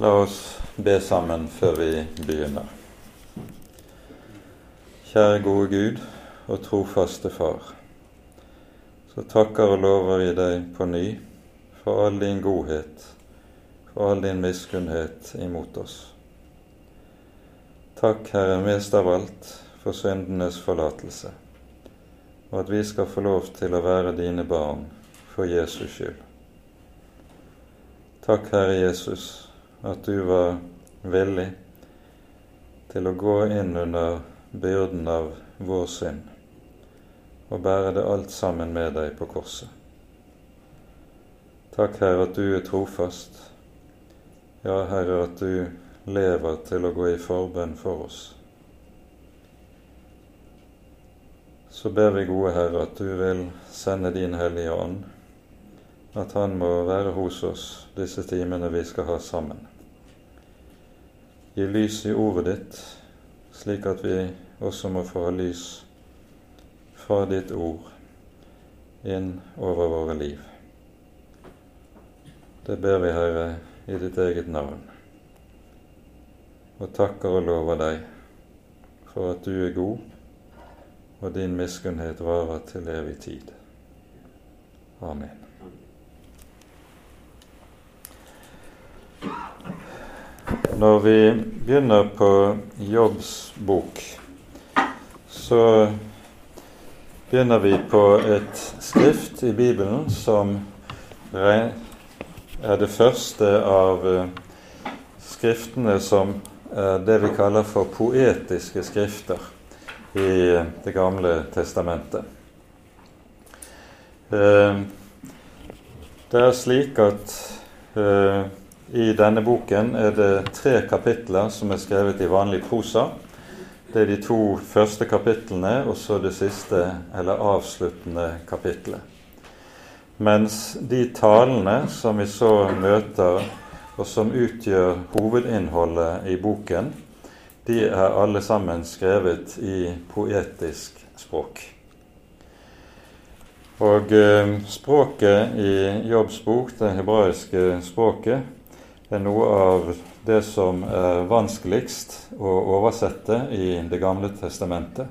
La oss be sammen før vi begynner. Kjære gode Gud og trofaste Far. Så takker og lover vi deg på ny for all din godhet, for all din miskunnhet imot oss. Takk, Herre, mest av alt for syndenes forlatelse, og at vi skal få lov til å være dine barn for Jesus skyld. Takk, Herre Jesus, at du var villig til å gå inn under byrden av vår synd og bære det alt sammen med deg på korset. Takk, Herre, at du er trofast. Ja, Herre, at du lever til å gå i forbønn for oss. Så ber vi, gode Herre, at du vil sende din Hellige Ånd, at Han må være hos oss disse timene vi skal ha sammen. Gi lys i ordet ditt, slik at vi også må få ha lys fra ditt ord inn over våre liv. Det ber vi, Herre, i ditt eget navn, og takker og lover deg for at du er god, og din miskunnhet varer til evig tid. Amen. Når vi begynner på Jobbs bok, så begynner vi på et skrift i Bibelen som er det første av eh, skriftene som er det vi kaller for poetiske skrifter i Det gamle testamentet. Eh, det er slik at eh, i denne boken er det tre kapitler som er skrevet i vanlig prosa. Det er de to første kapitlene og så det siste, eller avsluttende kapitlet. Mens de talene som vi så møter, og som utgjør hovedinnholdet i boken, de er alle sammen skrevet i poetisk språk. Og eh, språket i Jobbs bok, det hebraiske språket, er noe av det som er vanskeligst å oversette i Det gamle testamentet.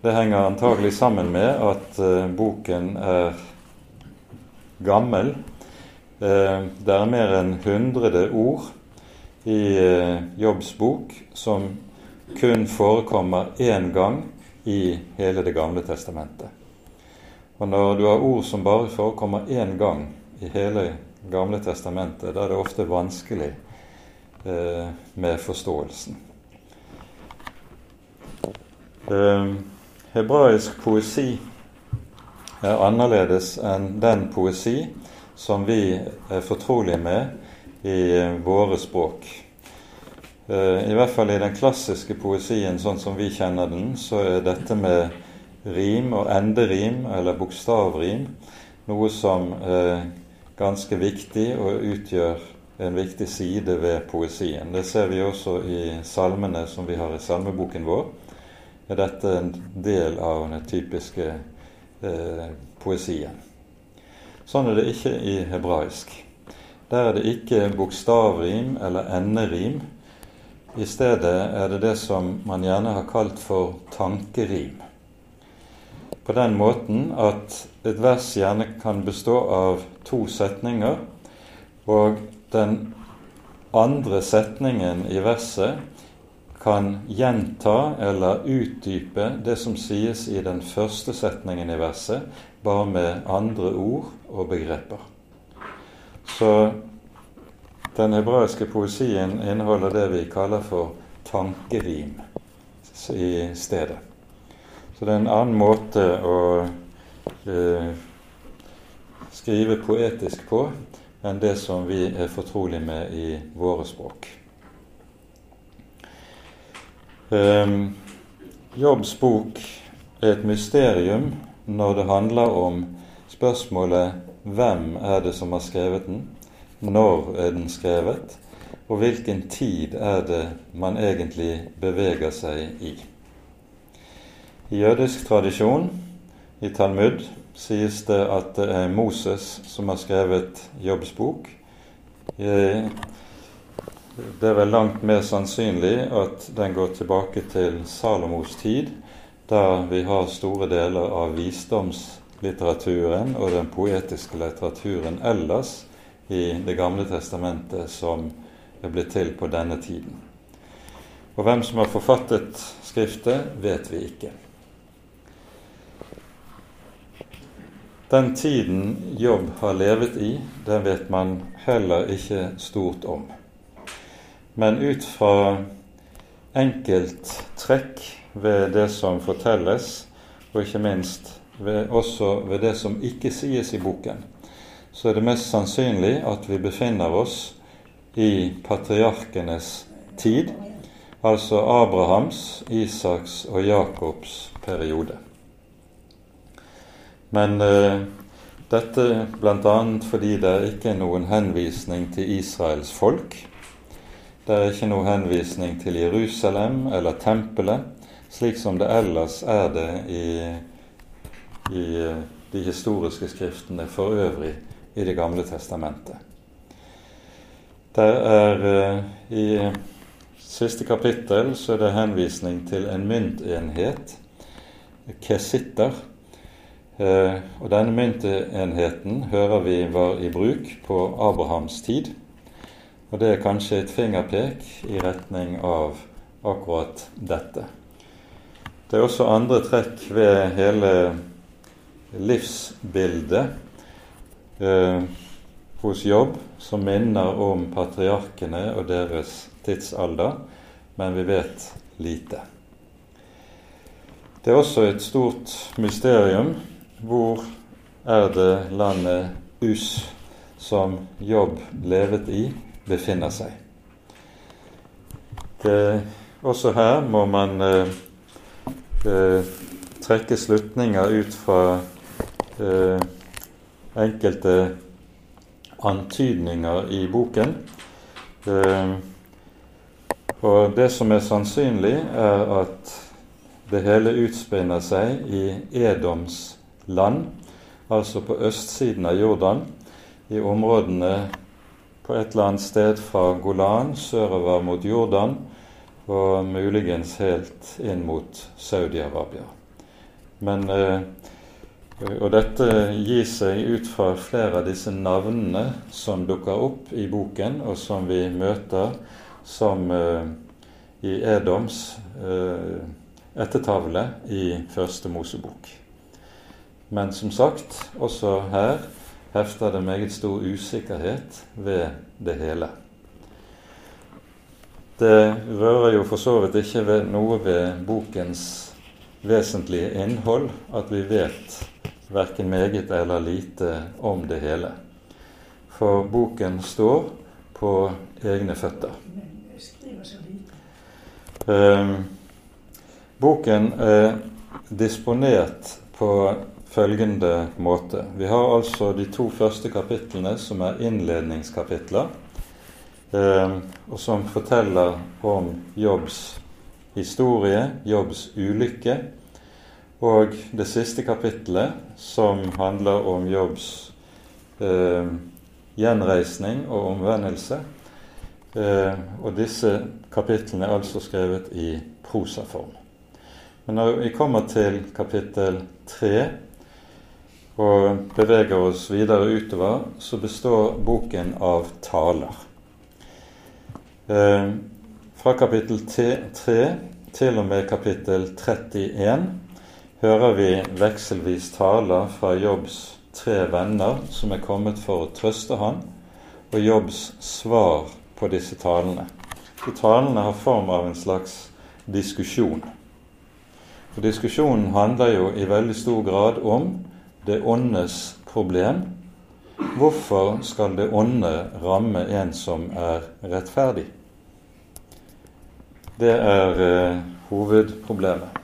Det henger antagelig sammen med at uh, boken er gammel. Uh, det er mer enn hundrede ord i uh, Jobbs bok som kun forekommer én gang i hele Det gamle testamentet. Og når du har ord som bare forekommer én gang i hele Gamle testamentet, da er det ofte vanskelig eh, med forståelsen. Eh, hebraisk poesi er annerledes enn den poesi som vi er fortrolige med i eh, våre språk. Eh, I hvert fall i den klassiske poesien sånn som vi kjenner den, så er dette med rim og enderim, eller bokstavrim, noe som eh, ganske viktig og utgjør en viktig side ved poesien. Det ser vi også i salmene som vi har i salmeboken vår. Er dette en del av den typiske eh, poesien. Sånn er det ikke i hebraisk. Der er det ikke bokstavrim eller enderim. I stedet er det det som man gjerne har kalt for tankerim på den måten at et vers gjerne kan bestå av to setninger, og den andre setningen i verset kan gjenta eller utdype det som sies i den første setningen i verset, bare med andre ord og begreper. Så den hebraiske poesien inneholder det vi kaller for tankerim i stedet. Så det er en annen måte å eh, skrive poetisk på enn det som vi er fortrolig med i våre språk. Um, Jobbs bok er et mysterium når det handler om spørsmålet hvem er det som har skrevet den, når er den skrevet, og hvilken tid er det man egentlig beveger seg i. I jødisk tradisjon, i Talmud, sies det at det er Moses som har skrevet Jobbs bok. Det er vel langt mer sannsynlig at den går tilbake til Salomos tid, der vi har store deler av visdomslitteraturen og den poetiske litteraturen ellers i Det gamle testamentet som er blitt til på denne tiden. Og hvem som har forfattet Skriftet, vet vi ikke. Den tiden Jobb har levet i, den vet man heller ikke stort om. Men ut fra enkelttrekk ved det som fortelles, og ikke minst ved, også ved det som ikke sies i boken, så er det mest sannsynlig at vi befinner oss i patriarkenes tid, altså Abrahams, Isaks og Jakobs periode. Men eh, dette bl.a. fordi det er ikke noen henvisning til Israels folk. Det er ikke noen henvisning til Jerusalem eller tempelet, slik som det ellers er det i, i eh, de historiske skriftene for øvrig i Det gamle testamentet. Det er eh, I siste kapittel så er det henvisning til en myntenhet, kesitter. Eh, og denne myntenheten hører vi var i bruk på Abrahams tid. Og det er kanskje et fingerpek i retning av akkurat dette. Det er også andre trekk ved hele livsbildet eh, hos Jobb som minner om patriarkene og deres tidsalder, men vi vet lite. Det er også et stort mysterium hvor er det landet Us, som Jobb levet i, befinner seg. Det, også her må man eh, eh, trekke slutninger ut fra eh, enkelte antydninger i boken. Eh, og det som er sannsynlig, er at det hele utspinner seg i Edoms land, altså på østsiden av Jordan, i områdene på et eller annet sted fra Golan sørover mot Jordan og muligens helt inn mot Saudi-Arabia. Men eh, og dette gir seg ut fra flere av disse navnene som dukker opp i boken, og som vi møter som uh, i Edoms uh, ettertavle i Første Mosebok. Men som sagt, også her hefter det meget stor usikkerhet ved det hele. Det rører jo for så vidt ikke ved noe ved bokens vesentlige innhold at vi vet verken meget eller lite om det hele. For boken står på egne føtter. Eh, boken er disponert på følgende måte. Vi har altså de to første kapitlene, som er innledningskapitler, eh, og som forteller om Jobbs historie, Jobbs ulykke, og det siste kapittelet, som handler om Jobbs eh, gjenreisning og omvendelse. Eh, og disse kapitlene er altså skrevet i prosaform. Men når vi kommer til kapittel tre og beveger oss videre utover, så består boken av taler. Eh, fra kapittel 3 til og med kapittel 31 hører vi vekselvis taler fra Jobbs tre venner som er kommet for å trøste han, og Jobbs svar på disse talene. De talene har form av en slags diskusjon. For Diskusjonen handler jo i veldig stor grad om det åndes problem. Hvorfor skal det ånde ramme en som er rettferdig? Det er eh, hovedproblemet.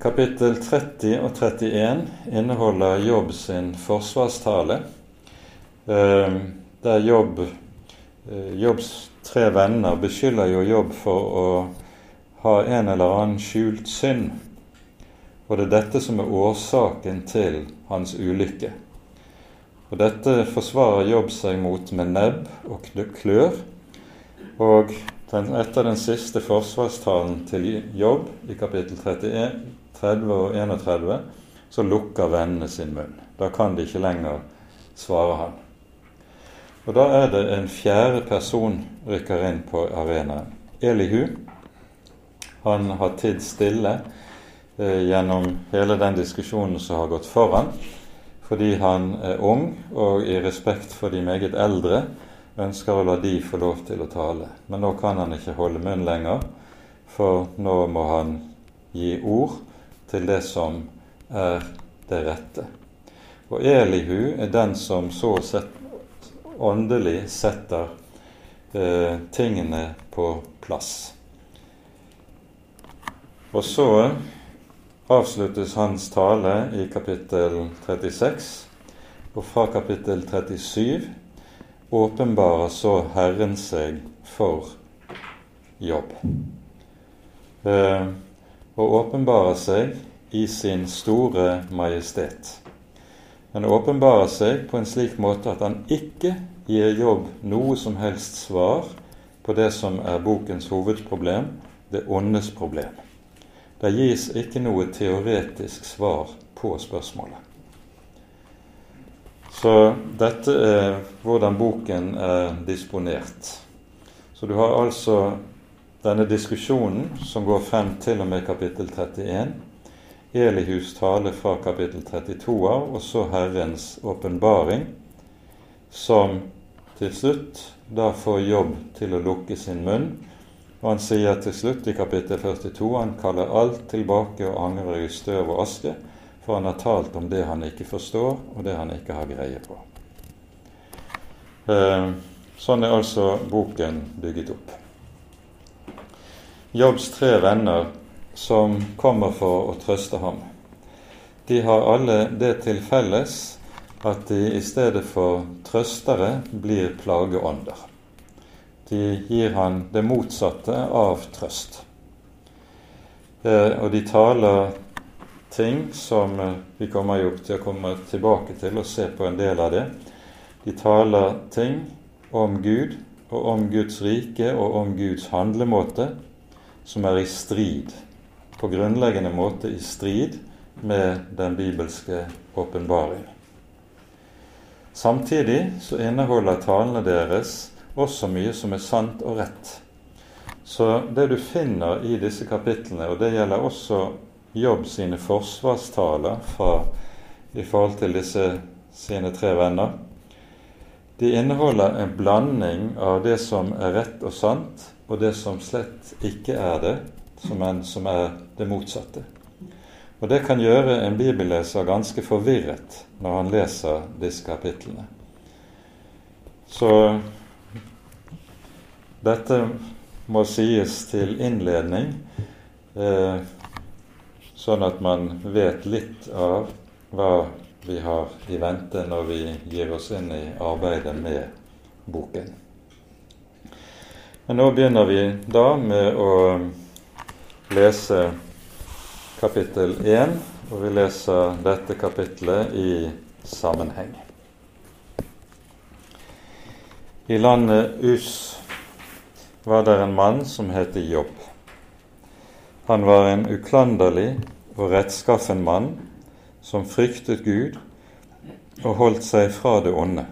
Kapittel 30 og 31 inneholder Jobb sin forsvarstale, eh, der Jobb, eh, Jobbs tre venner beskylder jo Jobb for å ha en eller annen skjult synd. Og det er dette som er årsaken til hans ulykke. Og Dette forsvarer Jobb seg mot med nebb og klør, Og den, etter den siste forsvarstalen til Jobb i kapittel 31, 30 og 31 så lukker vennene sin munn. Da kan de ikke lenger svare han. Og Da er det en fjerde person rykker inn på arenaen. Elihu. Han har tidd stille gjennom hele den diskusjonen som har gått foran, fordi han er ung og i respekt for de meget eldre ønsker å la de få lov til å tale. Men nå kan han ikke holde munn lenger, for nå må han gi ord til det som er det rette. Og Elihu er den som så sett åndelig setter eh, tingene på plass. Og så avsluttes hans tale i kapittel 36, og fra kapittel 37 åpenbarer så Herren seg for jobb. Eh, og åpenbarer seg i sin store majestet. Han åpenbarer seg på en slik måte at han ikke gir jobb noe som helst svar på det som er bokens hovedproblem, det åndes problem. Det gis ikke noe teoretisk svar på spørsmålet. Så dette er hvordan boken er disponert. Så du har altså denne diskusjonen som går frem til og med kapittel 31. Elihus tale fra kapittel 32 av, og så Herrens åpenbaring, som til slutt da får jobb til å lukke sin munn. Og han sier til slutt i kapittel 42 han kaller alt tilbake og angrer i støv og aske for han har talt om det han ikke forstår, og det han ikke har greie på. Eh, sånn er altså boken bygget opp. Jobbs tre venner som kommer for å trøste ham, de har alle det til felles at de i stedet for trøstere blir plageånder. De gir han det motsatte av trøst. Eh, og de taler ting som eh, vi kommer jo til å komme tilbake til og se på en del av det. De taler ting om Gud og om Guds rike og om Guds handlemåte som er i strid, på grunnleggende måte i strid med den bibelske åpenbaring. Samtidig så inneholder talene deres også mye som er sant og rett. Så det du finner i disse kapitlene, og det gjelder også Jobb sine forsvarstaler fra, i forhold til disse sine tre venner, de inneholder en blanding av det som er rett og sant, og det som slett ikke er det, som, som er det motsatte. Og Det kan gjøre en bibelleser ganske forvirret når han leser disse kapitlene. Så dette må sies til innledning. Eh, sånn at man vet litt av hva vi har i vente når vi gir oss inn i arbeidet med boken. Men nå begynner vi da med å lese kapittel 1, og vi leser dette kapitlet i sammenheng. I landet Us var det en mann som het Jobb. Han var en uklanderlig og rettskaffen mann som fryktet Gud og holdt seg fra det onde.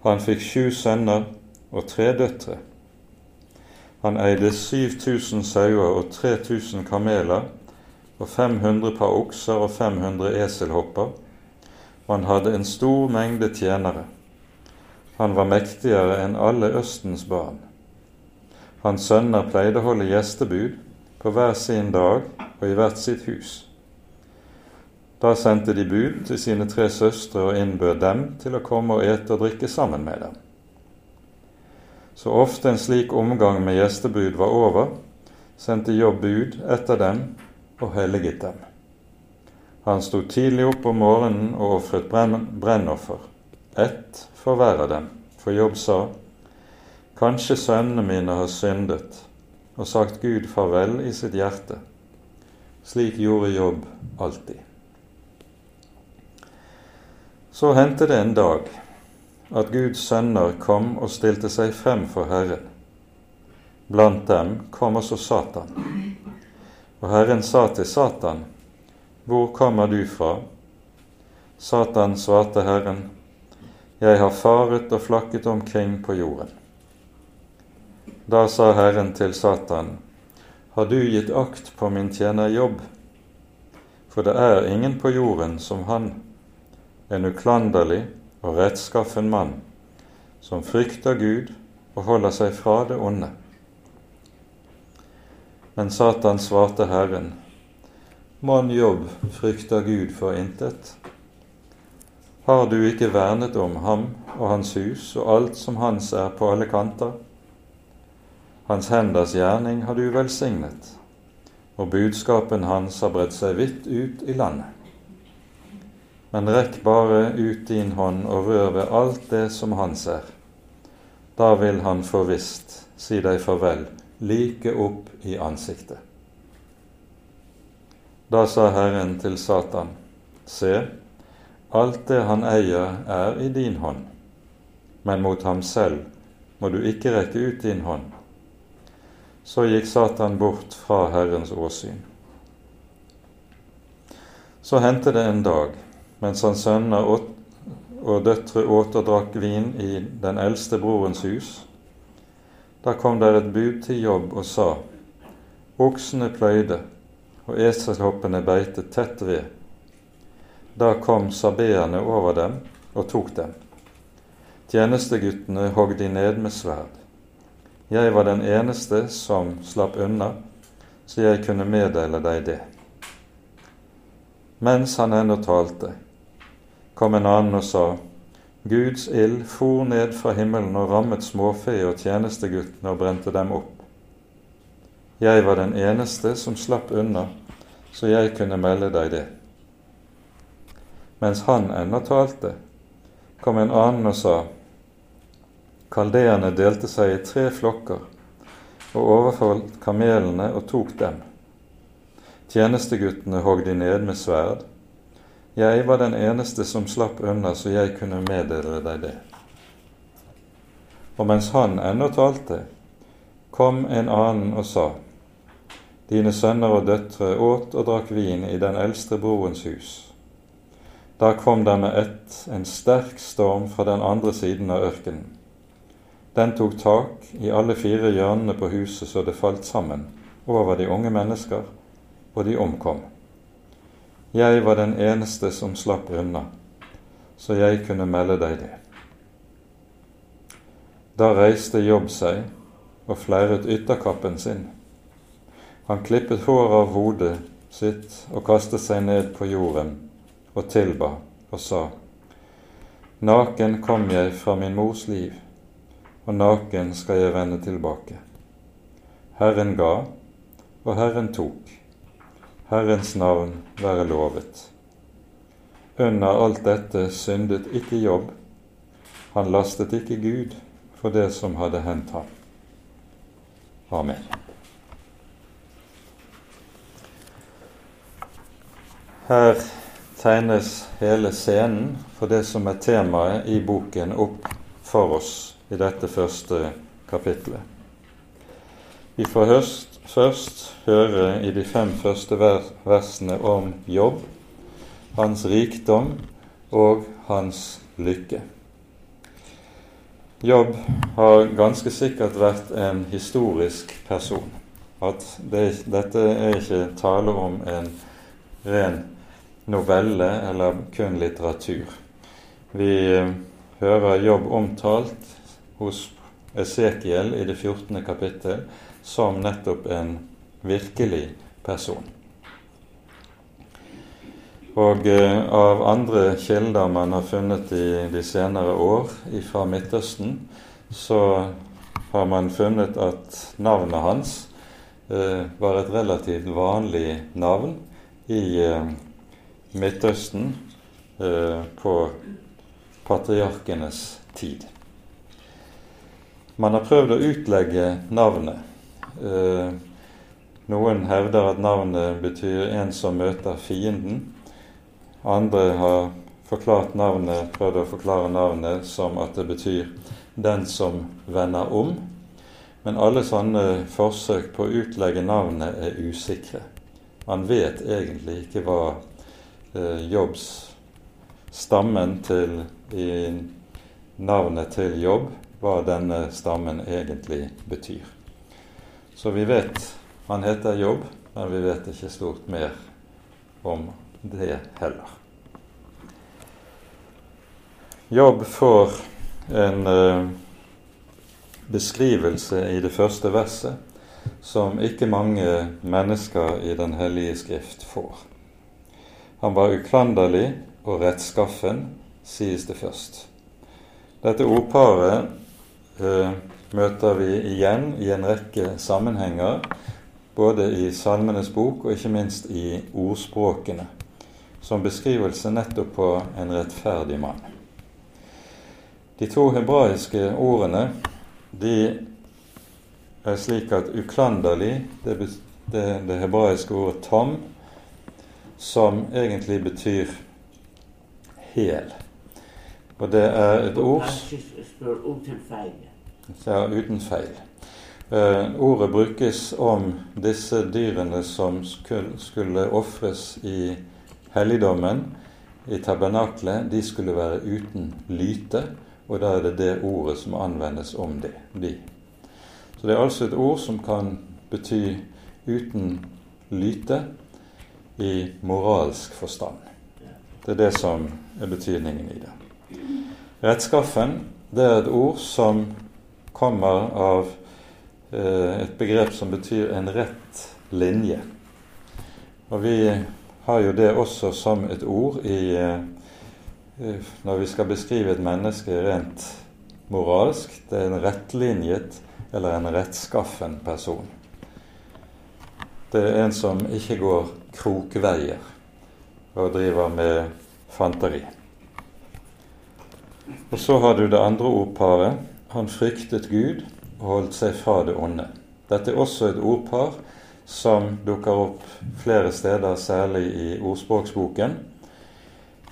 Han fikk sju sønner og tre døtre. Han eide 7000 sauer og 3000 kameler og 500 par okser og 500 eselhopper, og han hadde en stor mengde tjenere. Han var mektigere enn alle Østens barn. Hans sønner pleide å holde gjestebud på hver sin dag og i hvert sitt hus. Da sendte de bud til sine tre søstre og innbød dem til å komme og ete og drikke sammen med dem. Så ofte en slik omgang med gjestebud var over, sendte Jobb bud etter dem og helliget dem. Han sto tidlig opp om morgenen og ofret brennoffer, ett for hver av dem, for Jobb sa:" Kanskje sønnene mine har syndet og sagt Gud farvel i sitt hjerte slik gjorde Jobb alltid. Så hendte det en dag at Guds sønner kom og stilte seg frem for Herren, Blant dem kom også Satan. Og Herren sa til Satan, Hvor kommer du fra? Satan svarte Herren, Jeg har faret og flakket omkring på jorden. Da sa Herren til Satan, Har du gitt akt på min tjener Jobb? For det er ingen på jorden som han, en uklanderlig og rettskaffen mann, som frykter Gud og holder seg fra det onde. Men Satan svarte Herren, Mann Jobb frykter Gud for intet. Har du ikke vernet om ham og hans hus og alt som hans er på alle kanter? Hans henders gjerning har du velsignet, og budskapen hans har bredt seg vidt ut i landet. Men rekk bare ut din hånd og rør ved alt det som hans er. Da vil han forvisst si deg farvel like opp i ansiktet. Da sa Herren til Satan, Se, Alt det han eier, er i din hånd, men mot ham selv må du ikke rekke ut din hånd. Så gikk Satan bort fra Herrens åsyn. Så hendte det en dag, mens hans sønner og døtre åt og drakk vin i den eldste brorens hus, da kom der et bud til jobb og sa, Oksene pløyde, og eselhoppene beitet tett ved da kom sabeerne over dem og tok dem. Tjenesteguttene hogg de ned med sverd. Jeg var den eneste som slapp unna, så jeg kunne meddele deg det. Mens han ennå talte, kom en annen og sa, Guds ild for ned fra himmelen og rammet småfe og tjenesteguttene og brente dem opp. Jeg var den eneste som slapp unna, så jeg kunne melde deg det. Mens han ennå talte, kom en annen og sa:" Kaldeerne delte seg i tre flokker og overfalt kamelene og tok dem. Tjenesteguttene hogg de ned med sverd. Jeg var den eneste som slapp unna, så jeg kunne meddele deg det. Og mens han ennå talte, kom en annen og sa:" Dine sønner og døtre åt og drakk vin i den eldste brorens hus. Da kom der med ett en sterk storm fra den andre siden av ørkenen. Den tok tak i alle fire hjørnene på huset så det falt sammen over de unge mennesker, og de omkom. Jeg var den eneste som slapp unna, så jeg kunne melde deg det. Da reiste Jobb seg og fleiret ytterkappen sin. Han klippet håret av hodet sitt og kastet seg ned på jorden og tilba og sa:" Naken kom jeg fra min mors liv, og naken skal jeg vende tilbake. Herren ga, og Herren tok. Herrens navn være lovet. Under alt dette syndet ikke Jobb. Han lastet ikke Gud for det som hadde hendt ham. Amen. Her tegnes hele scenen for det som er temaet i boken, opp for oss i dette første kapitlet. Vi får høst, først høre i de fem første versene om jobb, hans rikdom og hans lykke. Jobb har ganske sikkert vært en historisk person. At det, dette er ikke tale om en ren novelle eller kun litteratur. Vi eh, hører Jobb omtalt hos Esekiel i det 14. kapittel som nettopp en virkelig person. Og eh, av andre kilder man har funnet i de senere år fra Midtøsten, så har man funnet at navnet hans eh, var et relativt vanlig navn i eh, Midtøsten eh, på patriarkenes tid. Man har prøvd å utlegge navnet. Eh, noen hevder at navnet betyr 'en som møter fienden'. Andre har forklart navnet, prøvd å forklare navnet som at det betyr 'den som vender om'. Men alle sånne forsøk på å utlegge navnet er usikre. Man vet egentlig ikke hva eh, Jobbs stammen til i navnet til Jobb, hva denne stammen egentlig betyr. Så vi vet han heter Jobb, men vi vet ikke stort mer om det heller. Jobb får en uh, beskrivelse i det første verset som ikke mange mennesker i Den hellige skrift får. Han var uklanderlig og rettskaffen, sies det først. Dette ordparet uh, møter vi igjen i en rekke sammenhenger, både i Salmenes bok og ikke minst i ordspråkene, som beskrivelse nettopp på en rettferdig mann. De to hebraiske ordene de er slik at uklanderlig, det, det, det hebraiske ordet 'tom', som egentlig betyr hel. Og det er et ord Ja, uten feil. Uh, ordet brukes om disse dyrene som skulle, skulle ofres i helligdommen, i tabernaklet. De skulle være uten lyte og da er det det ordet som anvendes om det, de. Så det er altså et ord som kan bety uten lyte i moralsk forstand. Det er det som er betydningen i det. Rettskaffen det er et ord som kommer av eh, et begrep som betyr en rett linje. Og vi har jo det også som et ord i eh, når vi skal beskrive et menneske rent moralsk, det er en rettlinjet eller en rettskaffen person. Det er en som ikke går krokveier og driver med fanteri. Og så har du det andre ordparet. Han fryktet Gud og holdt seg fra det onde. Dette er også et ordpar som dukker opp flere steder, særlig i ordspråksboken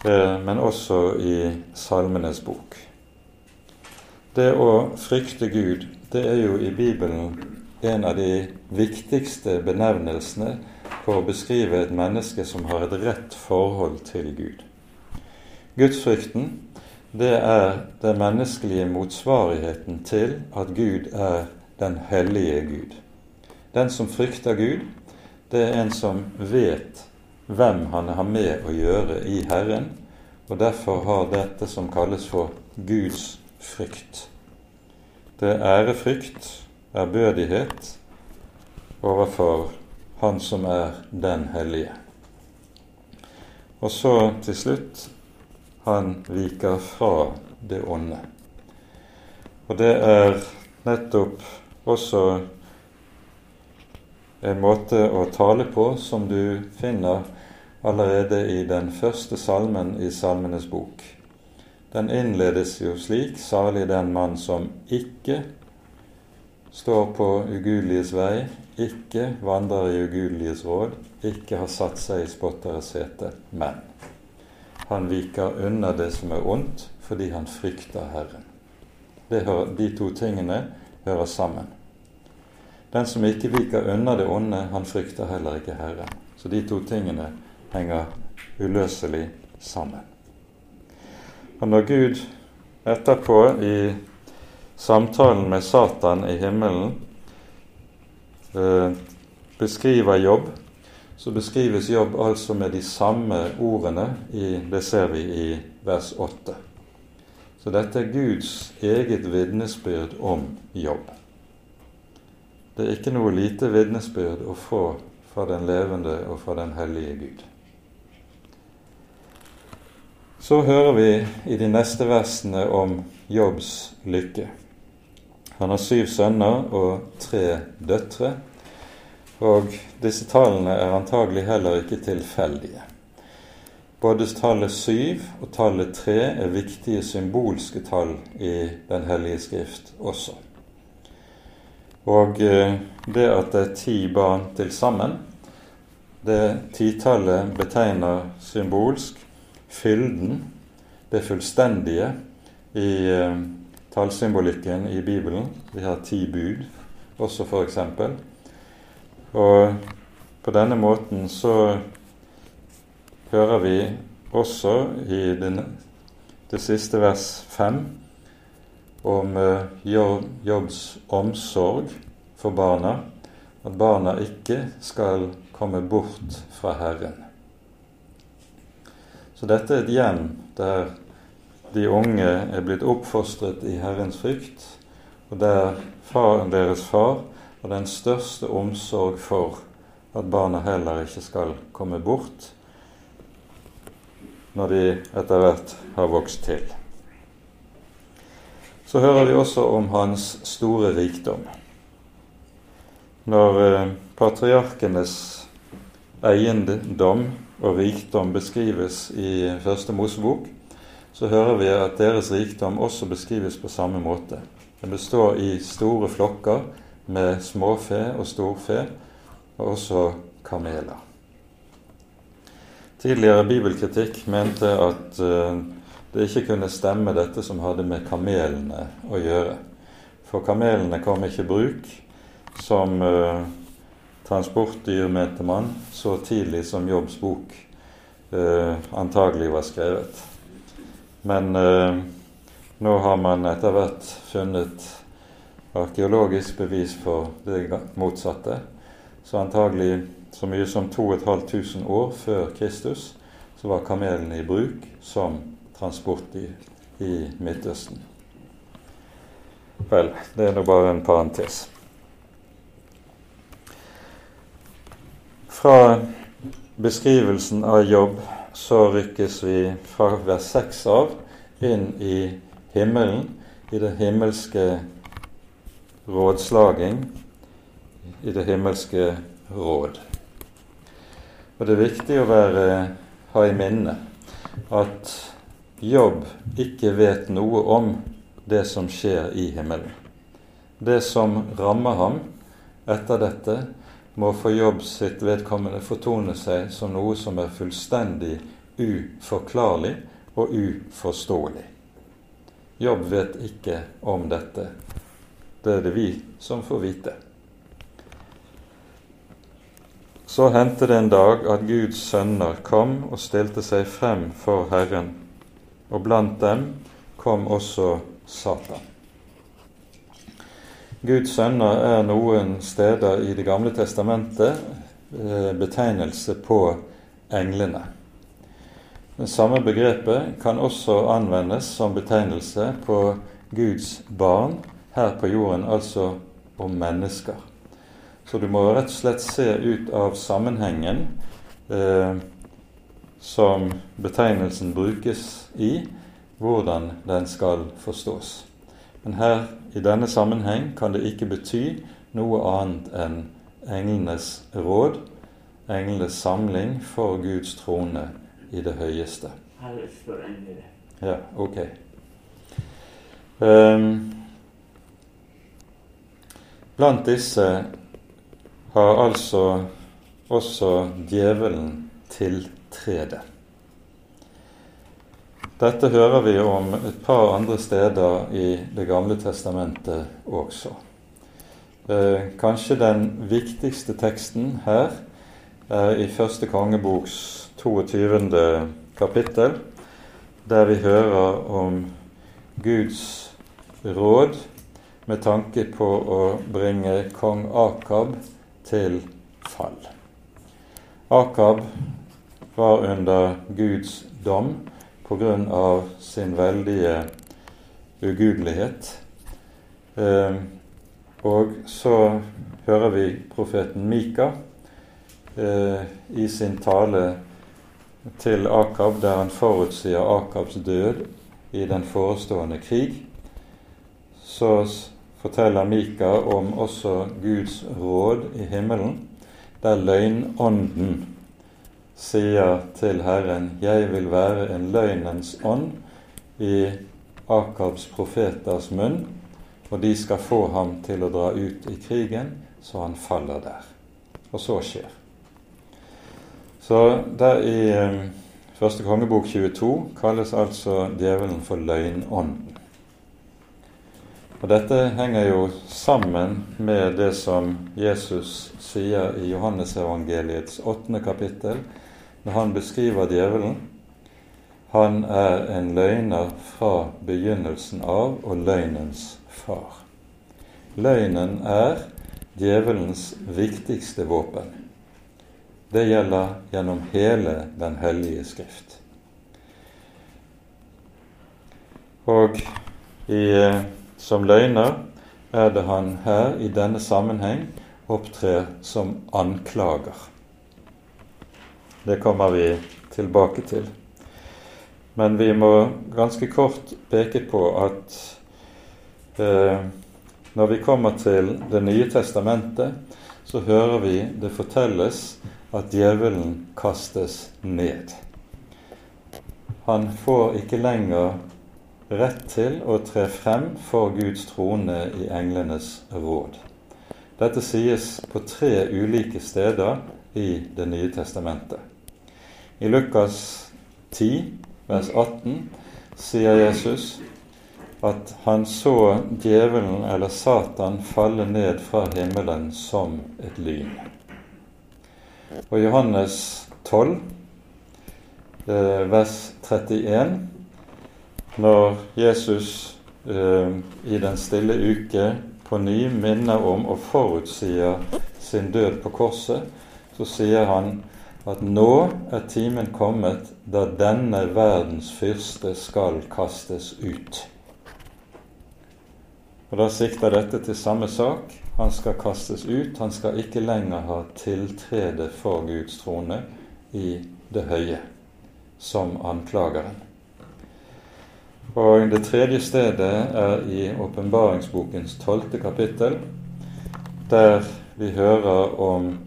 Eh, men også i Salmenes bok. Det å frykte Gud, det er jo i Bibelen en av de viktigste benevnelsene for å beskrive et menneske som har et rett forhold til Gud. Gudsfrykten, det er den menneskelige motsvarigheten til at Gud er den hellige Gud. Den som frykter Gud, det er en som vet hvem han har med å gjøre i Herren, og derfor har dette som kalles for Guds frykt. Det er ærefrykt, ærbødighet, overfor Han som er den hellige. Og så til slutt han viker fra det onde. Og det er nettopp også en måte å tale på som du finner allerede i den første salmen i Salmenes bok. Den innledes jo slik salig den mann som ikke står på ugudeliges vei, ikke vandrer i ugudeliges råd, ikke har satt seg i spotteres sete, men han viker unna det som er ondt, fordi han frykter Herren. Hører, de to tingene hører sammen. Den som ikke viker unna det onde, han frykter heller ikke Herren. Så de to tingene henger uløselig sammen. Og når Gud etterpå i samtalen med Satan i himmelen eh, beskriver jobb, så beskrives jobb altså med de samme ordene. I, det ser vi i vers 8. Så dette er Guds eget vitnesbyrd om jobb. Det er ikke noe lite vitnesbyrd å få fra den levende og fra den hellige Gud. Så hører vi i de neste versene om Jobbs lykke. Han har syv sønner og tre døtre, og disse tallene er antagelig heller ikke tilfeldige. Både tallet syv og tallet tre er viktige symbolske tall i Den hellige skrift også. Og eh, det at det er ti barn til sammen, det titallet betegner symbolsk fylden, det fullstendige, i eh, tallsymbolikken i Bibelen. Vi har ti bud også, f.eks. Og på denne måten så hører vi også i den, det siste vers fem om uh, Jobbs omsorg for barna, at barna ikke skal komme bort fra Herren. Så dette er et hjem der de unge er blitt oppfostret i Herrens frykt, og der far, deres far har den største omsorg for at barna heller ikke skal komme bort når de etter hvert har vokst til. Så hører vi også om hans store rikdom. Når eh, patriarkenes eiendom og rikdom beskrives i Første Mosebok, så hører vi at deres rikdom også beskrives på samme måte. Den består i store flokker med småfe og storfe, og også kameler. Tidligere bibelkritikk mente at uh, det ikke kunne stemme dette som hadde med kamelene å gjøre. For kamelene kom ikke i bruk som uh, transportdyr, mente man, så tidlig som Jobbs bok uh, antagelig var skrevet. Men nå har man etter hvert funnet arkeologisk bevis for det motsatte. Så antagelig så mye som 2500 år før Kristus så var kamelene i bruk som transportdyr i Midtøsten. Vel, det er nå bare en parentes. Fra beskrivelsen av jobb så rykkes vi fra vers 6 av inn i himmelen, i det himmelske rådslaging i det himmelske råd. Og Det er viktig å være, ha i minne at Jobb ikke vet noe om det som skjer i himmelen. Det som rammer ham etter dette, må for Jobb sitt vedkommende fortone seg som noe som er fullstendig uforklarlig og uforståelig. Jobb vet ikke om dette det er det vi som får vite. Så hendte det en dag at Guds sønner kom og stilte seg frem for Herren, og blant dem kom også Satan. Guds sønner er noen steder i Det gamle testamentet eh, betegnelse på englene. Det samme begrepet kan også anvendes som betegnelse på Guds barn her på jorden, altså om mennesker. Så du må rett og slett se ut av sammenhengen eh, som betegnelsen brukes i, hvordan den skal forstås. Men her i denne sammenheng kan det ikke bety noe annet enn englenes råd, englenes samling for Guds trone i det høyeste. Ja, ok. Um, Blant disse har altså også djevelen tiltrede. Dette hører vi om et par andre steder i Det gamle testamentet også. Eh, kanskje den viktigste teksten her er i første kongeboks 22. kapittel, der vi hører om Guds råd med tanke på å bringe kong Akab til fall. Akab var under Guds dom av sin veldige ugudelighet. Eh, og så hører vi profeten Mika eh, i sin tale til Akab, der han forutsier Akabs død i den forestående krig. Så forteller Mika om også Guds råd i himmelen, der løgnånden sier til Herren 'Jeg vil være en løgnens ånd i Akabs profeters munn', og de skal få ham til å dra ut i krigen, så han faller der. Og så skjer. Så der i eh, første kongebok 22 kalles altså djevelen for løgnånden. Og Dette henger jo sammen med det som Jesus sier i Johannesevangeliets åttende kapittel, når han beskriver djevelen. Han er en løgner fra begynnelsen av og løgnens far. Løgnen er djevelens viktigste våpen. Det gjelder gjennom hele Den hellige skrift. Og i eh, som løgner er det han her i denne sammenheng opptrer som anklager. Det kommer vi tilbake til. Men vi må ganske kort peke på at eh, når vi kommer til Det nye testamentet, så hører vi det fortelles at djevelen kastes ned. Han får ikke lenger rett til å tre frem for Guds trone i englenes råd. Dette sies på tre ulike steder i Det nye testamentet. I Lukas 10, vers 18, sier Jesus at han så djevelen eller Satan falle ned fra himmelen som et lyn. Og Johannes 12, eh, vers 31, når Jesus eh, i den stille uke på ny minner om og forutsier sin død på korset, så sier han at nå er timen kommet da denne verdens fyrste skal kastes ut. Og Da sikter dette til samme sak. Han skal kastes ut. Han skal ikke lenger ha tiltrede for Guds trone i det høye som anklageren. Og det tredje stedet er i åpenbaringsbokens tolvte kapittel, der vi hører om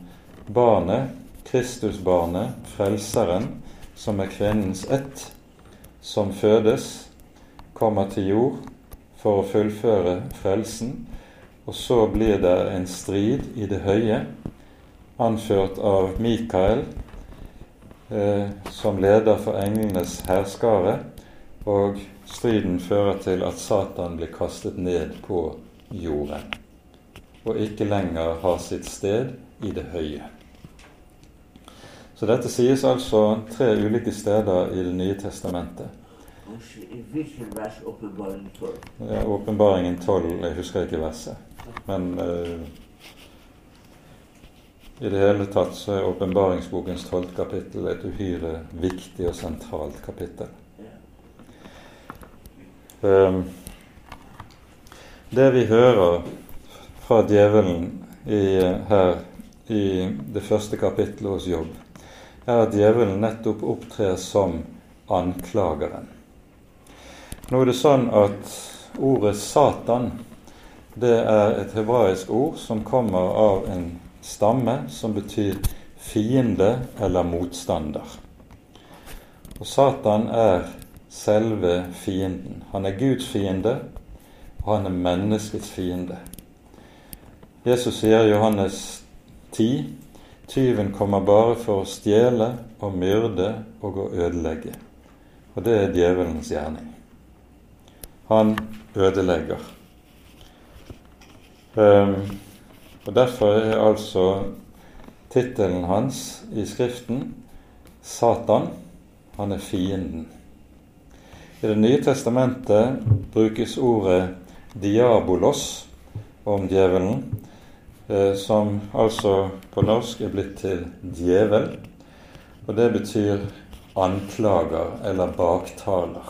barnet, Kristusbarnet, Frelseren, som er kvinnens ett, som fødes, kommer til jord for å fullføre frelsen, og så blir det en strid i det høye, anført av Mikael, eh, som leder for englenes herskare, og Striden fører til at Satan blir kastet ned på jorden og ikke lenger har sitt sted i det høye. Så dette sies altså tre ulike steder i Det nye testamentet. Hvilken vers åpenbaringen 12? Ja, Åpenbaringen 12, jeg husker ikke verset. Men uh, i det hele tatt så er åpenbaringsbokens tolvte kapittel et uhyre viktig og sentralt kapittel. Ehm, det vi hører fra djevelen i, her i det første kapittelet hos Jobb, er at djevelen nettopp opptrer som anklageren. Nå er det sånn at ordet Satan det er et hebraisk ord som kommer av en stamme som betyr fiende eller motstander. Og Satan er selve fienden. Han er Guds fiende, og han er menneskets fiende. Jesus sier i Johannes 10 tyven kommer bare for å stjele og myrde og å ødelegge. Og det er djevelens gjerning. Han ødelegger. Um, og Derfor er altså tittelen hans i Skriften Satan. Han er fienden. I Det nye testamentet brukes ordet 'diabolos' om djevelen, eh, som altså på norsk er blitt til 'djevel'. Og det betyr anklager eller baktaler.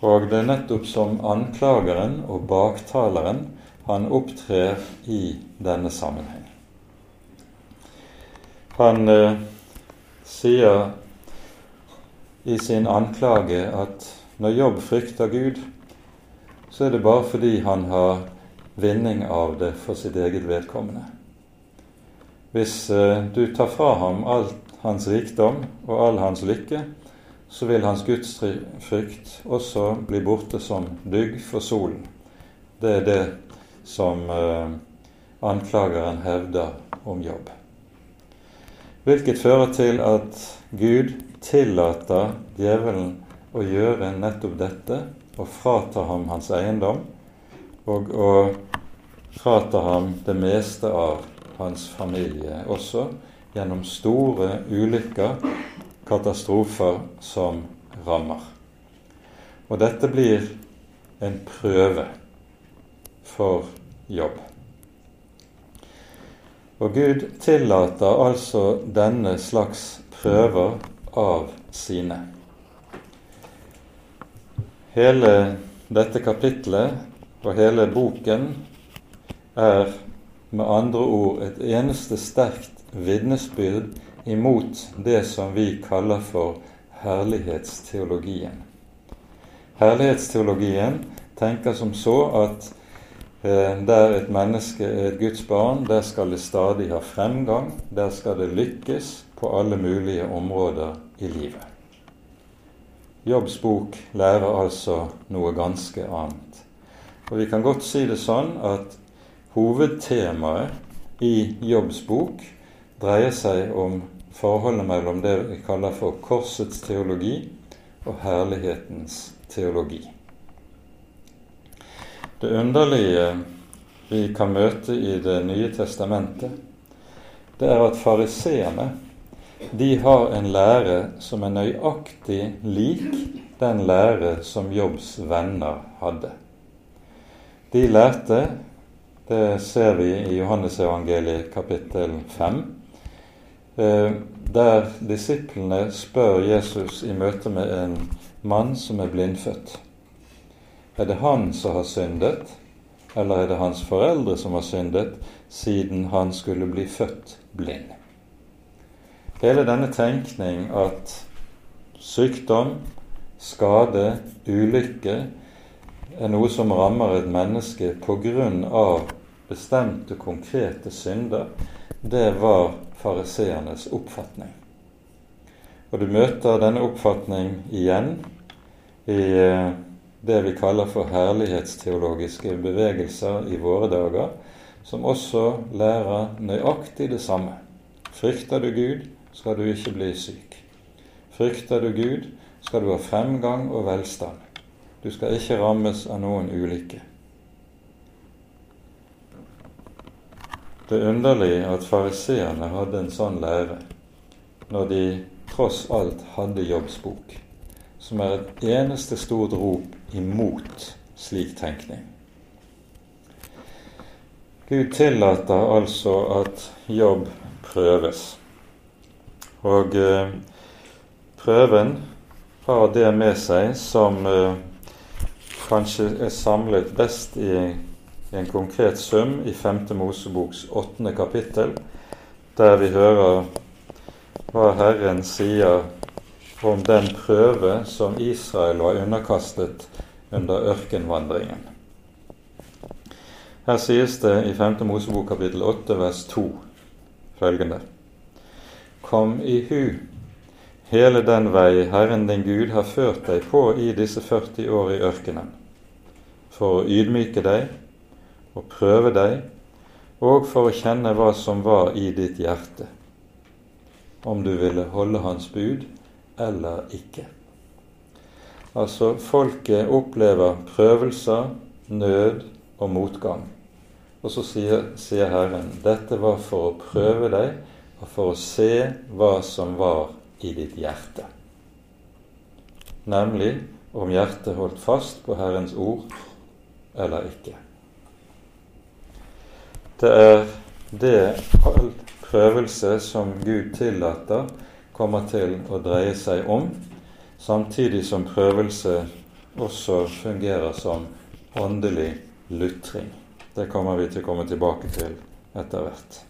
Og det er nettopp som anklageren og baktaleren han opptrer i denne sammenheng. Han eh, sier i sin anklage at når Jobb frykter Gud, så er det bare fordi han har vinning av det for sitt eget vedkommende. Hvis eh, du tar fra ham all hans rikdom og all hans lykke, så vil hans gudsfrykt også bli borte som dugg for solen. Det er det som eh, anklageren hevder om jobb. Hvilket fører til at Gud tillater djevelen å gjøre nettopp dette og frata ham hans eiendom og å frata ham det meste av hans familie, også gjennom store ulykker, katastrofer, som rammer. Og dette blir en prøve for jobb. Og Gud tillater altså denne slags prøver av sine. Hele dette kapitlet og hele boken er med andre ord et eneste sterkt vitnesbyrd imot det som vi kaller for herlighetsteologien. Herlighetsteologien tenker som så at der et menneske er et Guds barn, der skal det stadig ha fremgang, der skal det lykkes på alle mulige områder i livet. Jobbs bok lærer altså noe ganske annet. Og Vi kan godt si det sånn at hovedtemaet i Jobbs bok dreier seg om forholdet mellom det vi kaller for korsets teologi og herlighetens teologi. Det underlige vi kan møte i Det nye testamentet, det er at fariseerne de har en lære som er nøyaktig lik den lære som Jobbs venner hadde. De lærte, det ser vi i Johannesevangeliet kapittel 5, eh, der disiplene spør Jesus i møte med en mann som er blindfødt. Er det han som har syndet, eller er det hans foreldre som har syndet, siden han skulle bli født blind? Hele denne tenkning at sykdom, skade, ulykke er noe som rammer et menneske av bestemte, konkrete synder, det var fariseernes oppfatning. Og du møter denne oppfatning igjen i eh, det vi kaller for herlighetsteologiske bevegelser i våre dager, som også lærer nøyaktig det samme. Frykter du Gud, skal du ikke bli syk. Frykter du Gud, skal du ha fremgang og velstand. Du skal ikke rammes av noen ulykke. Det er underlig at fariseerne hadde en sånn lære når de tross alt hadde Jobbs bok, som er et eneste stort rop imot slik tenkning. Gud tillater altså at jobb prøves. Og eh, prøven har det med seg som eh, kanskje er samlet best i en konkret sum i 5. Moseboks 8. kapittel, der vi hører hva Herren sier om den prøve som Israel var underkastet under ørkenvandringen. Her sies det i 5. Mosebok kapittel 8 vers 2 følgende.: Kom i hu hele den vei Herren din Gud har ført deg på i disse 40 år i ørkenen, for å ydmyke deg og prøve deg, og for å kjenne hva som var i ditt hjerte, om du ville holde hans bud eller ikke. Altså, folket opplever prøvelser, nød og motgang. Og så sier, sier Herren dette var for å prøve deg og for å se hva som var i ditt hjerte. Nemlig om hjertet holdt fast på Herrens ord eller ikke. Det er det all prøvelse som Gud tillater, kommer til å dreie seg om, samtidig som prøvelse også fungerer som åndelig lutring. Det kommer vi til å komme tilbake til etter hvert.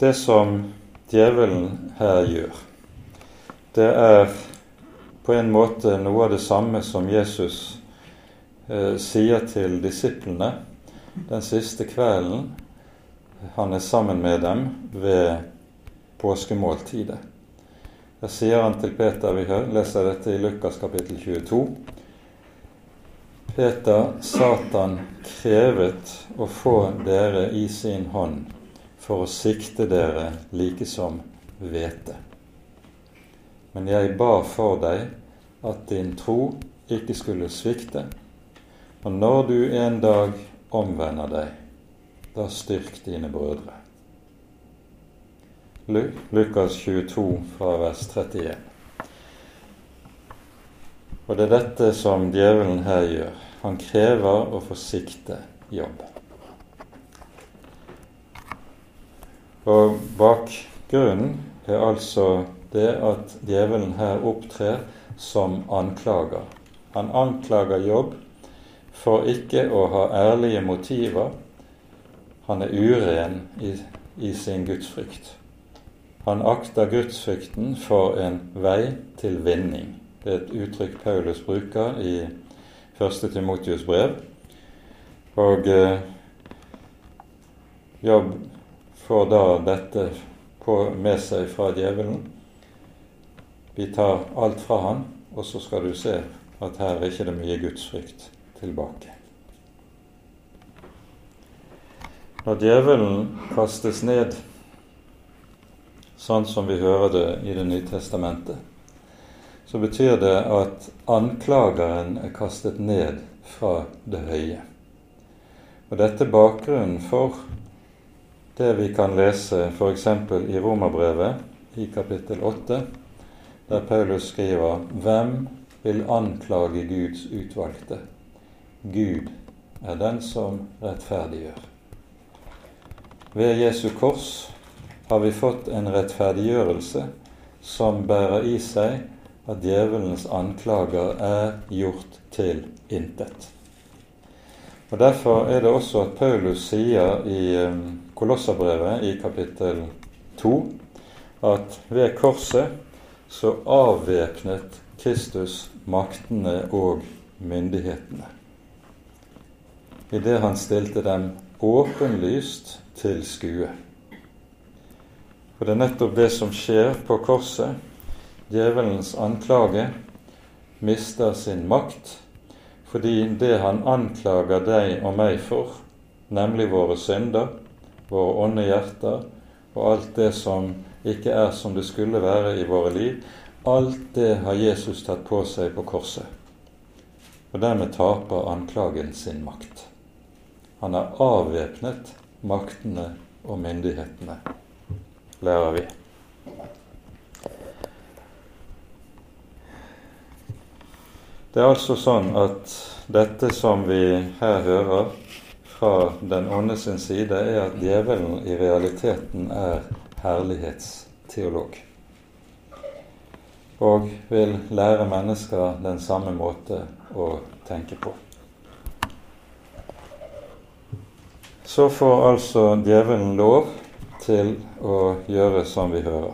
Det som djevelen her gjør, det er på en måte noe av det samme som Jesus eh, sier til disiplene den siste kvelden han er sammen med dem ved påskemåltidet. Da sier han til Peter Vi leser dette i Lukas kapittel 22. Peter, Satan krevet å få dere i sin hånd for å sikte dere like som hvete. men jeg ba for deg at din tro ikke skulle svikte, og når du en dag omvender deg, da styrk dine brødre. Lukas 22 fra vers 31. Og det er dette som djevelen her gjør. Han krever å få sikte jobb. Og bakgrunnen er altså det at djevelen her opptrer som anklager. Han anklager jobb for ikke å ha ærlige motiver. Han er uren i, i sin gudsfrykt. Han akter gudsfrykten for en vei til vinning. Det er et uttrykk Paulus bruker i 1. Timotius brev. Og eh, Jobb får da dette på, med seg fra djevelen. Vi tar alt fra han, og så skal du se at her er ikke det mye gudsfrykt tilbake. Når djevelen kastes ned, sånn som vi hører det i Det nye testamentet, så betyr det at anklageren er kastet ned fra det høye. Og Dette er bakgrunnen for det vi kan lese f.eks. i Romerbrevet i kapittel 8, der Paulus skriver Hvem vil anklage Guds utvalgte? Gud er den som rettferdiggjør. Ved Jesu kors har vi fått en rettferdiggjørelse som bærer i seg at djevelens anklager er gjort til intet. Og Derfor er det også at Paulus sier i um, Kolosserbrevet i kapittel 2 at ved korset så avvæpnet Kristus maktene og myndighetene. Idet han stilte dem åpenlyst til skue. Og det er nettopp det som skjer på korset. Djevelens anklage mister sin makt fordi det han anklager deg og meg for, nemlig våre synder, våre onde hjerter og alt det som ikke er som det skulle være i våre liv, alt det har Jesus tatt på seg på korset. Og dermed taper anklagen sin makt. Han har avvæpnet maktene og myndighetene, lærer vi. Det er altså sånn at dette som vi her hører fra den onde sin side, er at djevelen i realiteten er herlighetsteolog. Og vil lære mennesker den samme måte å tenke på. Så får altså djevelen lov til å gjøre som vi hører.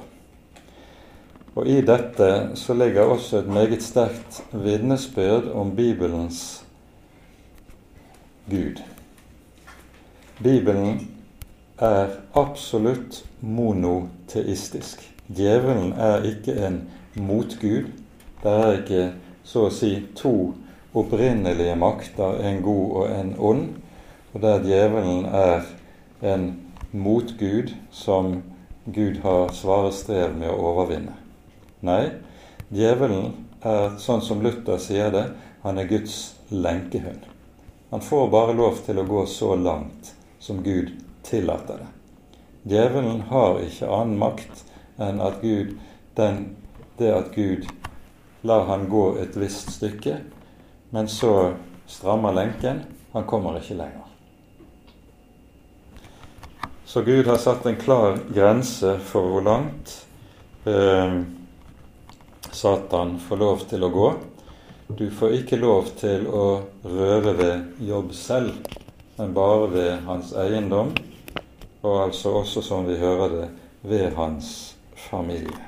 Og i dette så ligger også et meget sterkt vitnesbyrd om Bibelens Gud. Bibelen er absolutt monoteistisk. Djevelen er ikke en motgud. Det er ikke så å si to opprinnelige makter, en god og en ond, og der djevelen er en motgud som Gud har svare strev med å overvinne. Nei, djevelen er sånn som Luther sier det, han er Guds lenkehund. Han får bare lov til å gå så langt som Gud tillater det. Djevelen har ikke annen makt enn at Gud, den, det at Gud lar han gå et visst stykke, men så strammer lenken. Han kommer ikke lenger. Så Gud har satt en klar grense for hvor langt eh, Satan får lov til å gå. Du får ikke lov til å røre ved jobb selv, men bare ved hans eiendom, og altså også, som vi hører det, ved hans familie.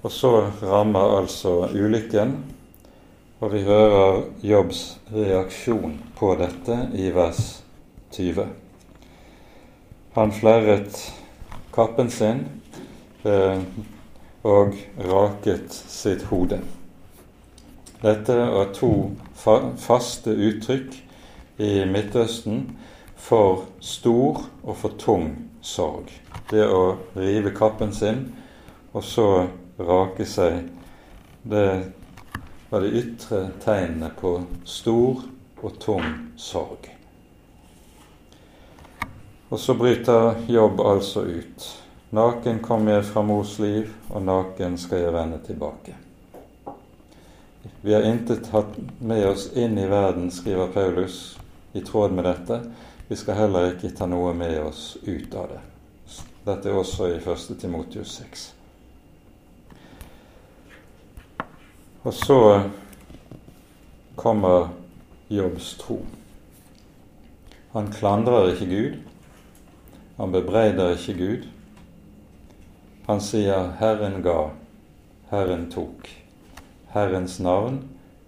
Og så rammer altså ulykken, og vi hører Jobbs reaksjon på dette i vers 20. Han flerret kappen sin eh, og raket sitt hode. Dette er to fa faste uttrykk i Midtøsten for stor og for tung sorg. det å rive kappen sin og så rake seg, det var de ytre tegnene på stor og tung sorg. Og så bryter Jobb altså ut. Naken kom jeg fra mors liv, og naken skal jeg vende tilbake. Vi har intet hatt med oss inn i verden, skriver Paulus, i tråd med dette. Vi skal heller ikke ta noe med oss ut av det. Dette er også i 1. Timotius 6. Og så kommer Jobbs tro. Han klandrer ikke Gud. Han bebreider ikke Gud. Han sier 'Herren ga, Herren tok'. Herrens navn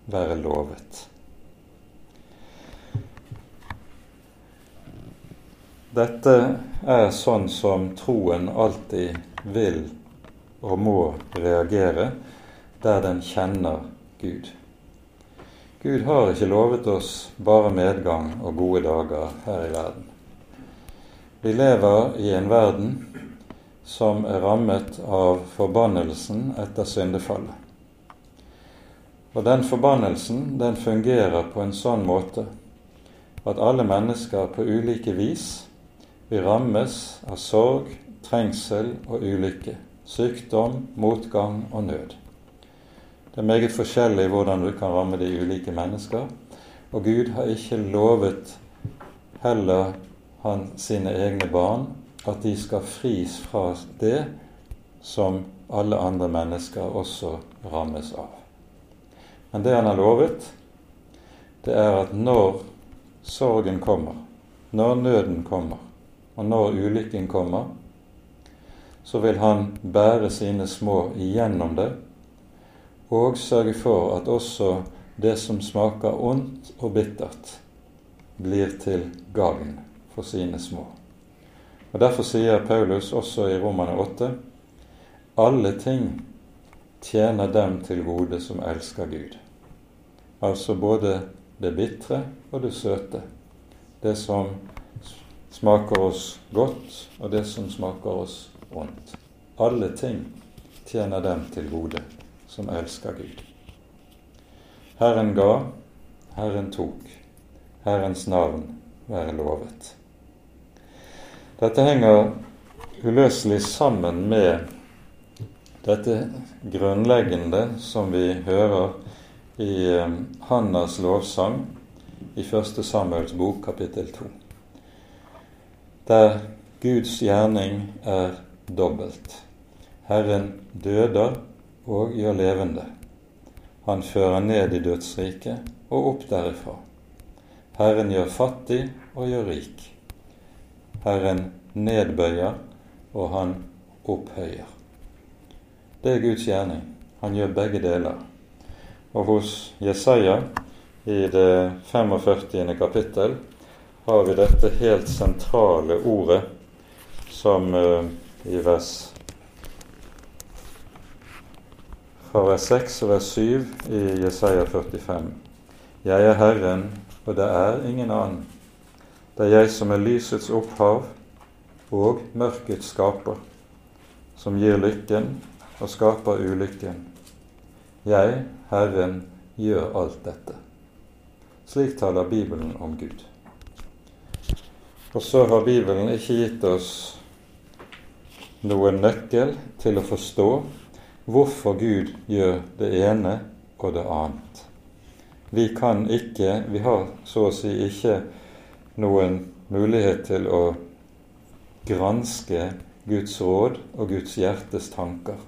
være lovet. Dette er sånn som troen alltid vil og må reagere der den kjenner Gud. Gud har ikke lovet oss bare medgang og gode dager her i verden. Vi lever i en verden som er rammet av forbannelsen etter syndefallet. Og den forbannelsen den fungerer på en sånn måte at alle mennesker på ulike vis vil rammes av sorg, trengsel og ulykke, sykdom, motgang og nød. Det er meget forskjellig hvordan du kan ramme de ulike mennesker, og Gud har ikke lovet heller han sine egne barn at de skal fris fra det som alle andre mennesker også rammes av. Men det han har lovet, det er at når sorgen kommer, når nøden kommer, og når ulykken kommer, så vil han bære sine små igjennom det, og sørge for at også det som smaker ondt og bittert, blir til gagn for sine små. Og Derfor sier Paulus også i Romane 8 alle ting tjener dem til gode som elsker Gud. Altså både det bitre og det søte. Det som smaker oss godt, og det som smaker oss vondt. Alle ting tjener dem til gode som elsker Gud. Herren ga, Herren tok. Herrens navn være lovet. Dette henger uløselig sammen med dette grunnleggende som vi hører i eh, Hannas lovsang i 1. Samuels bok, kapittel 2 der Guds gjerning er dobbelt. Herren døder og gjør levende. Han fører ned i dødsriket og opp derifra. Herren gjør fattig og gjør rik. Herren nedbøyer, og han opphøyer. Det er Guds gjerning. Han gjør begge deler. Og hos Jesaja i det 45. kapittel har vi dette helt sentrale ordet som uh, i vers fra vers 6 og vers 7 i Jesaja 45. Jeg er Herren, og det er ingen annen. Det er jeg som er lysets opphav og mørkets skaper, som gir lykken og skaper ulykken. Jeg, Herren, gjør alt dette. Slik taler Bibelen om Gud. Og så har Bibelen ikke gitt oss noen nøkkel til å forstå hvorfor Gud gjør det ene og det annet. Vi kan ikke, vi har så å si ikke noen mulighet til å granske Guds råd og Guds hjertes tanker.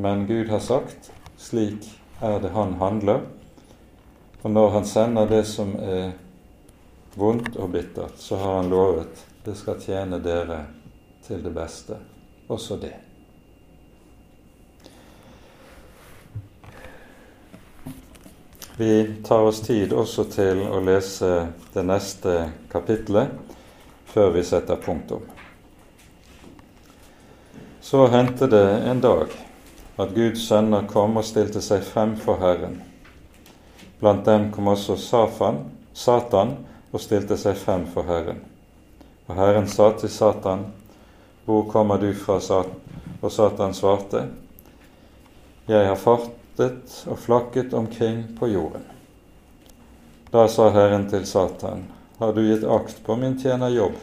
Men Gud har sagt slik er det Han handler. Og når Han sender det som er vondt og bittert, så har han lovet det skal tjene dere til det beste, også det. Vi tar oss tid også til å lese det neste kapitlet før vi setter punktum. Så hendte det en dag at Guds sønner kom og stilte seg frem for Herren. Blant dem kom også Safan, Satan og stilte seg frem for Herren. Og Herren sa til Satan, hvor kommer du fra, Satan? Og Satan svarte, Jeg har fartet og flakket omkring på jorden. Da sa Herren til Satan, Har du gitt akt på min tjener Jobb?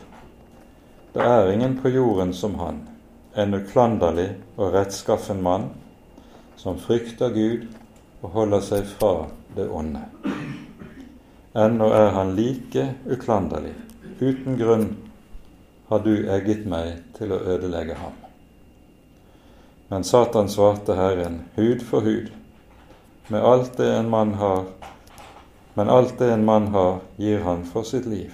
Det er ingen på jorden som han, en uklanderlig og rettskaffen mann, som frykter Gud og holder seg fra det onde. Ennå er han like uklanderlig. Uten grunn har du egget meg til å ødelegge ham. Men Satan svarte Herren, hud for hud. Med alt det en mann har, men alt det en mann har, gir han for sitt liv.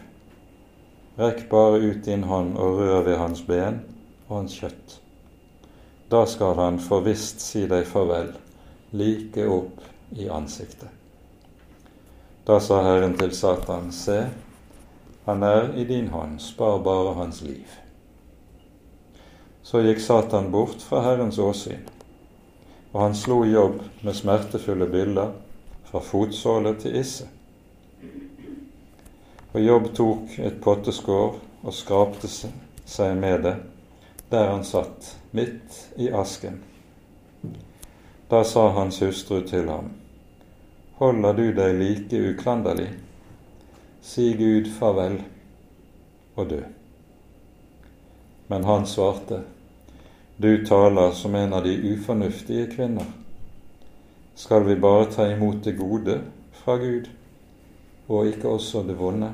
Rekk bare ut din hånd og rør ved hans ben og hans kjøtt. Da skal han for visst si deg farvel, like opp i ansiktet. Da sa Herren til Satan, se, han er i din hånd, spar bare hans liv. Så gikk Satan bort fra Herrens åsyn, og han slo Jobb med smertefulle byller fra fotsåle til isse. Og Jobb tok et potteskår og skrapte seg med det der han satt, midt i asken. Da sa hans hustru til ham, Holder du deg like uklanderlig? Si Gud farvel og dø. Men han svarte, Du taler som en av de ufornuftige kvinner. Skal vi bare ta imot det gode fra Gud, og ikke også det vonde?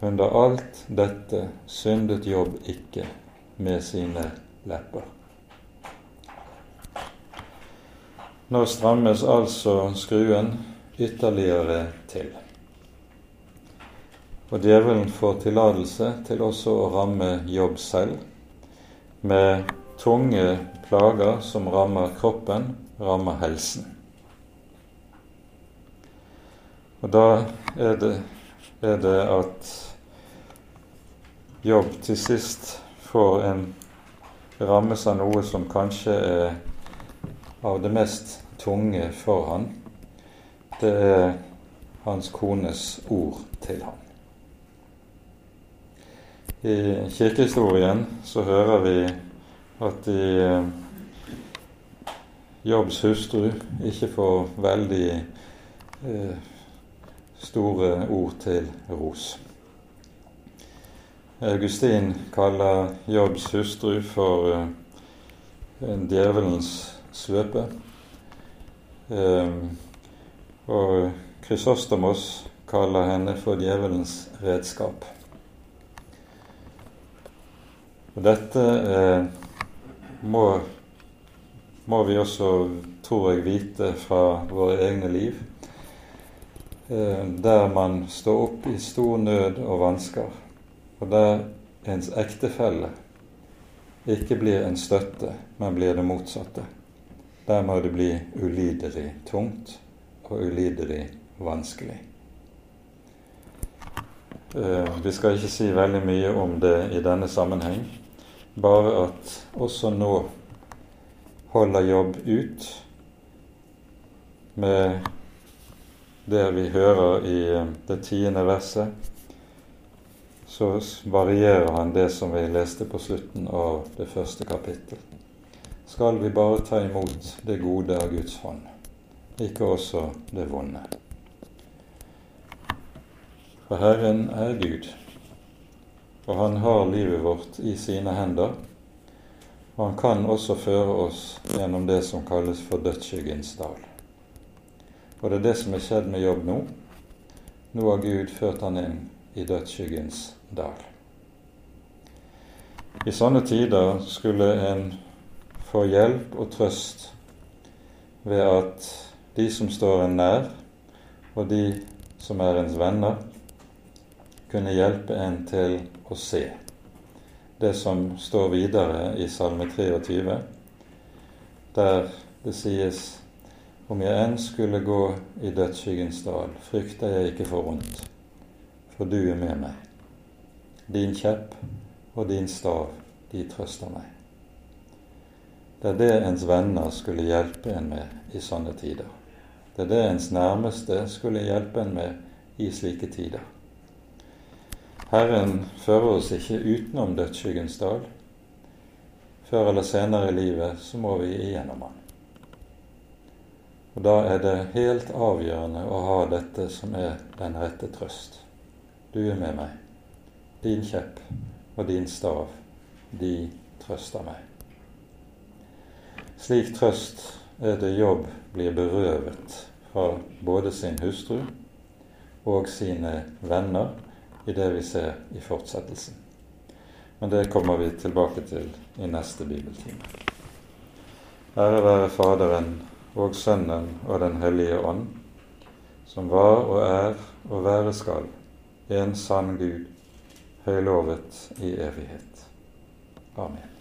Under alt dette syndet Jobb ikke med sine lepper. Nå strammes altså skruen ytterligere til. Og djevelen får tillatelse til også å ramme jobb selv, med tunge plager som rammer kroppen, rammer helsen. Og da er det, er det at jobb til sist får en rammes av noe som kanskje er av det mest tunge for han, det er hans kones ord til ham. I kirkehistorien så hører vi at de, eh, Jobbs hustru ikke får veldig eh, store ord til ros. Augustin kaller Jobbs hustru for eh, djevelens svøpe. Eh, og Krysostomos kaller henne for djevelens redskap. Og dette eh, må, må, vi også, tror jeg, vite fra våre egne liv. Eh, der man står opp i stor nød og vansker, og der ens ektefelle ikke blir en støtte, men blir det motsatte. Der må det bli ulidelig tungt og ulidelig vanskelig. Eh, vi skal ikke si veldig mye om det i denne sammenheng, bare at også nå holder jobb ut med det vi hører i eh, det tiende verset, så varierer han det som vi leste på slutten av det første kapittel. Skal vi bare ta imot det gode av Guds hånd, ikke også det vonde. For Herren er Gud, og Han har livet vårt i sine hender. Og Han kan også føre oss gjennom det som kalles for dødsskyggens dal. Og det er det som er skjedd med jobb nå. Nå har Gud ført han inn i dødsskyggens dal. I sånne tider skulle en få hjelp og trøst ved at de som står en nær, og de som er ens venner, kunne hjelpe en til å se det som står videre i Salme 23, der det sies om jeg enn skulle gå i dødsskyggens dal, frykter jeg ikke for vondt, for du er med meg. Din kjepp og din stav, de trøster meg. Det er det ens venner skulle hjelpe en med i sånne tider. Det er det ens nærmeste skulle hjelpe en med i slike tider. Herren fører oss ikke utenom dødsskyggens dal. Før eller senere i livet så må vi igjennom han. Og Da er det helt avgjørende å ha dette som er den rette trøst. Du er med meg. Din kjepp og din stav, de trøster meg. Slik trøst er det Jobb blir berøvet fra både sin hustru og sine venner i det vi ser i fortsettelsen. Men det kommer vi tilbake til i neste bibeltime. Ære være Faderen og Sønnen og Den hellige ånd, som var og er og være skal, en sann Gud, høylovet i evighet. Amen.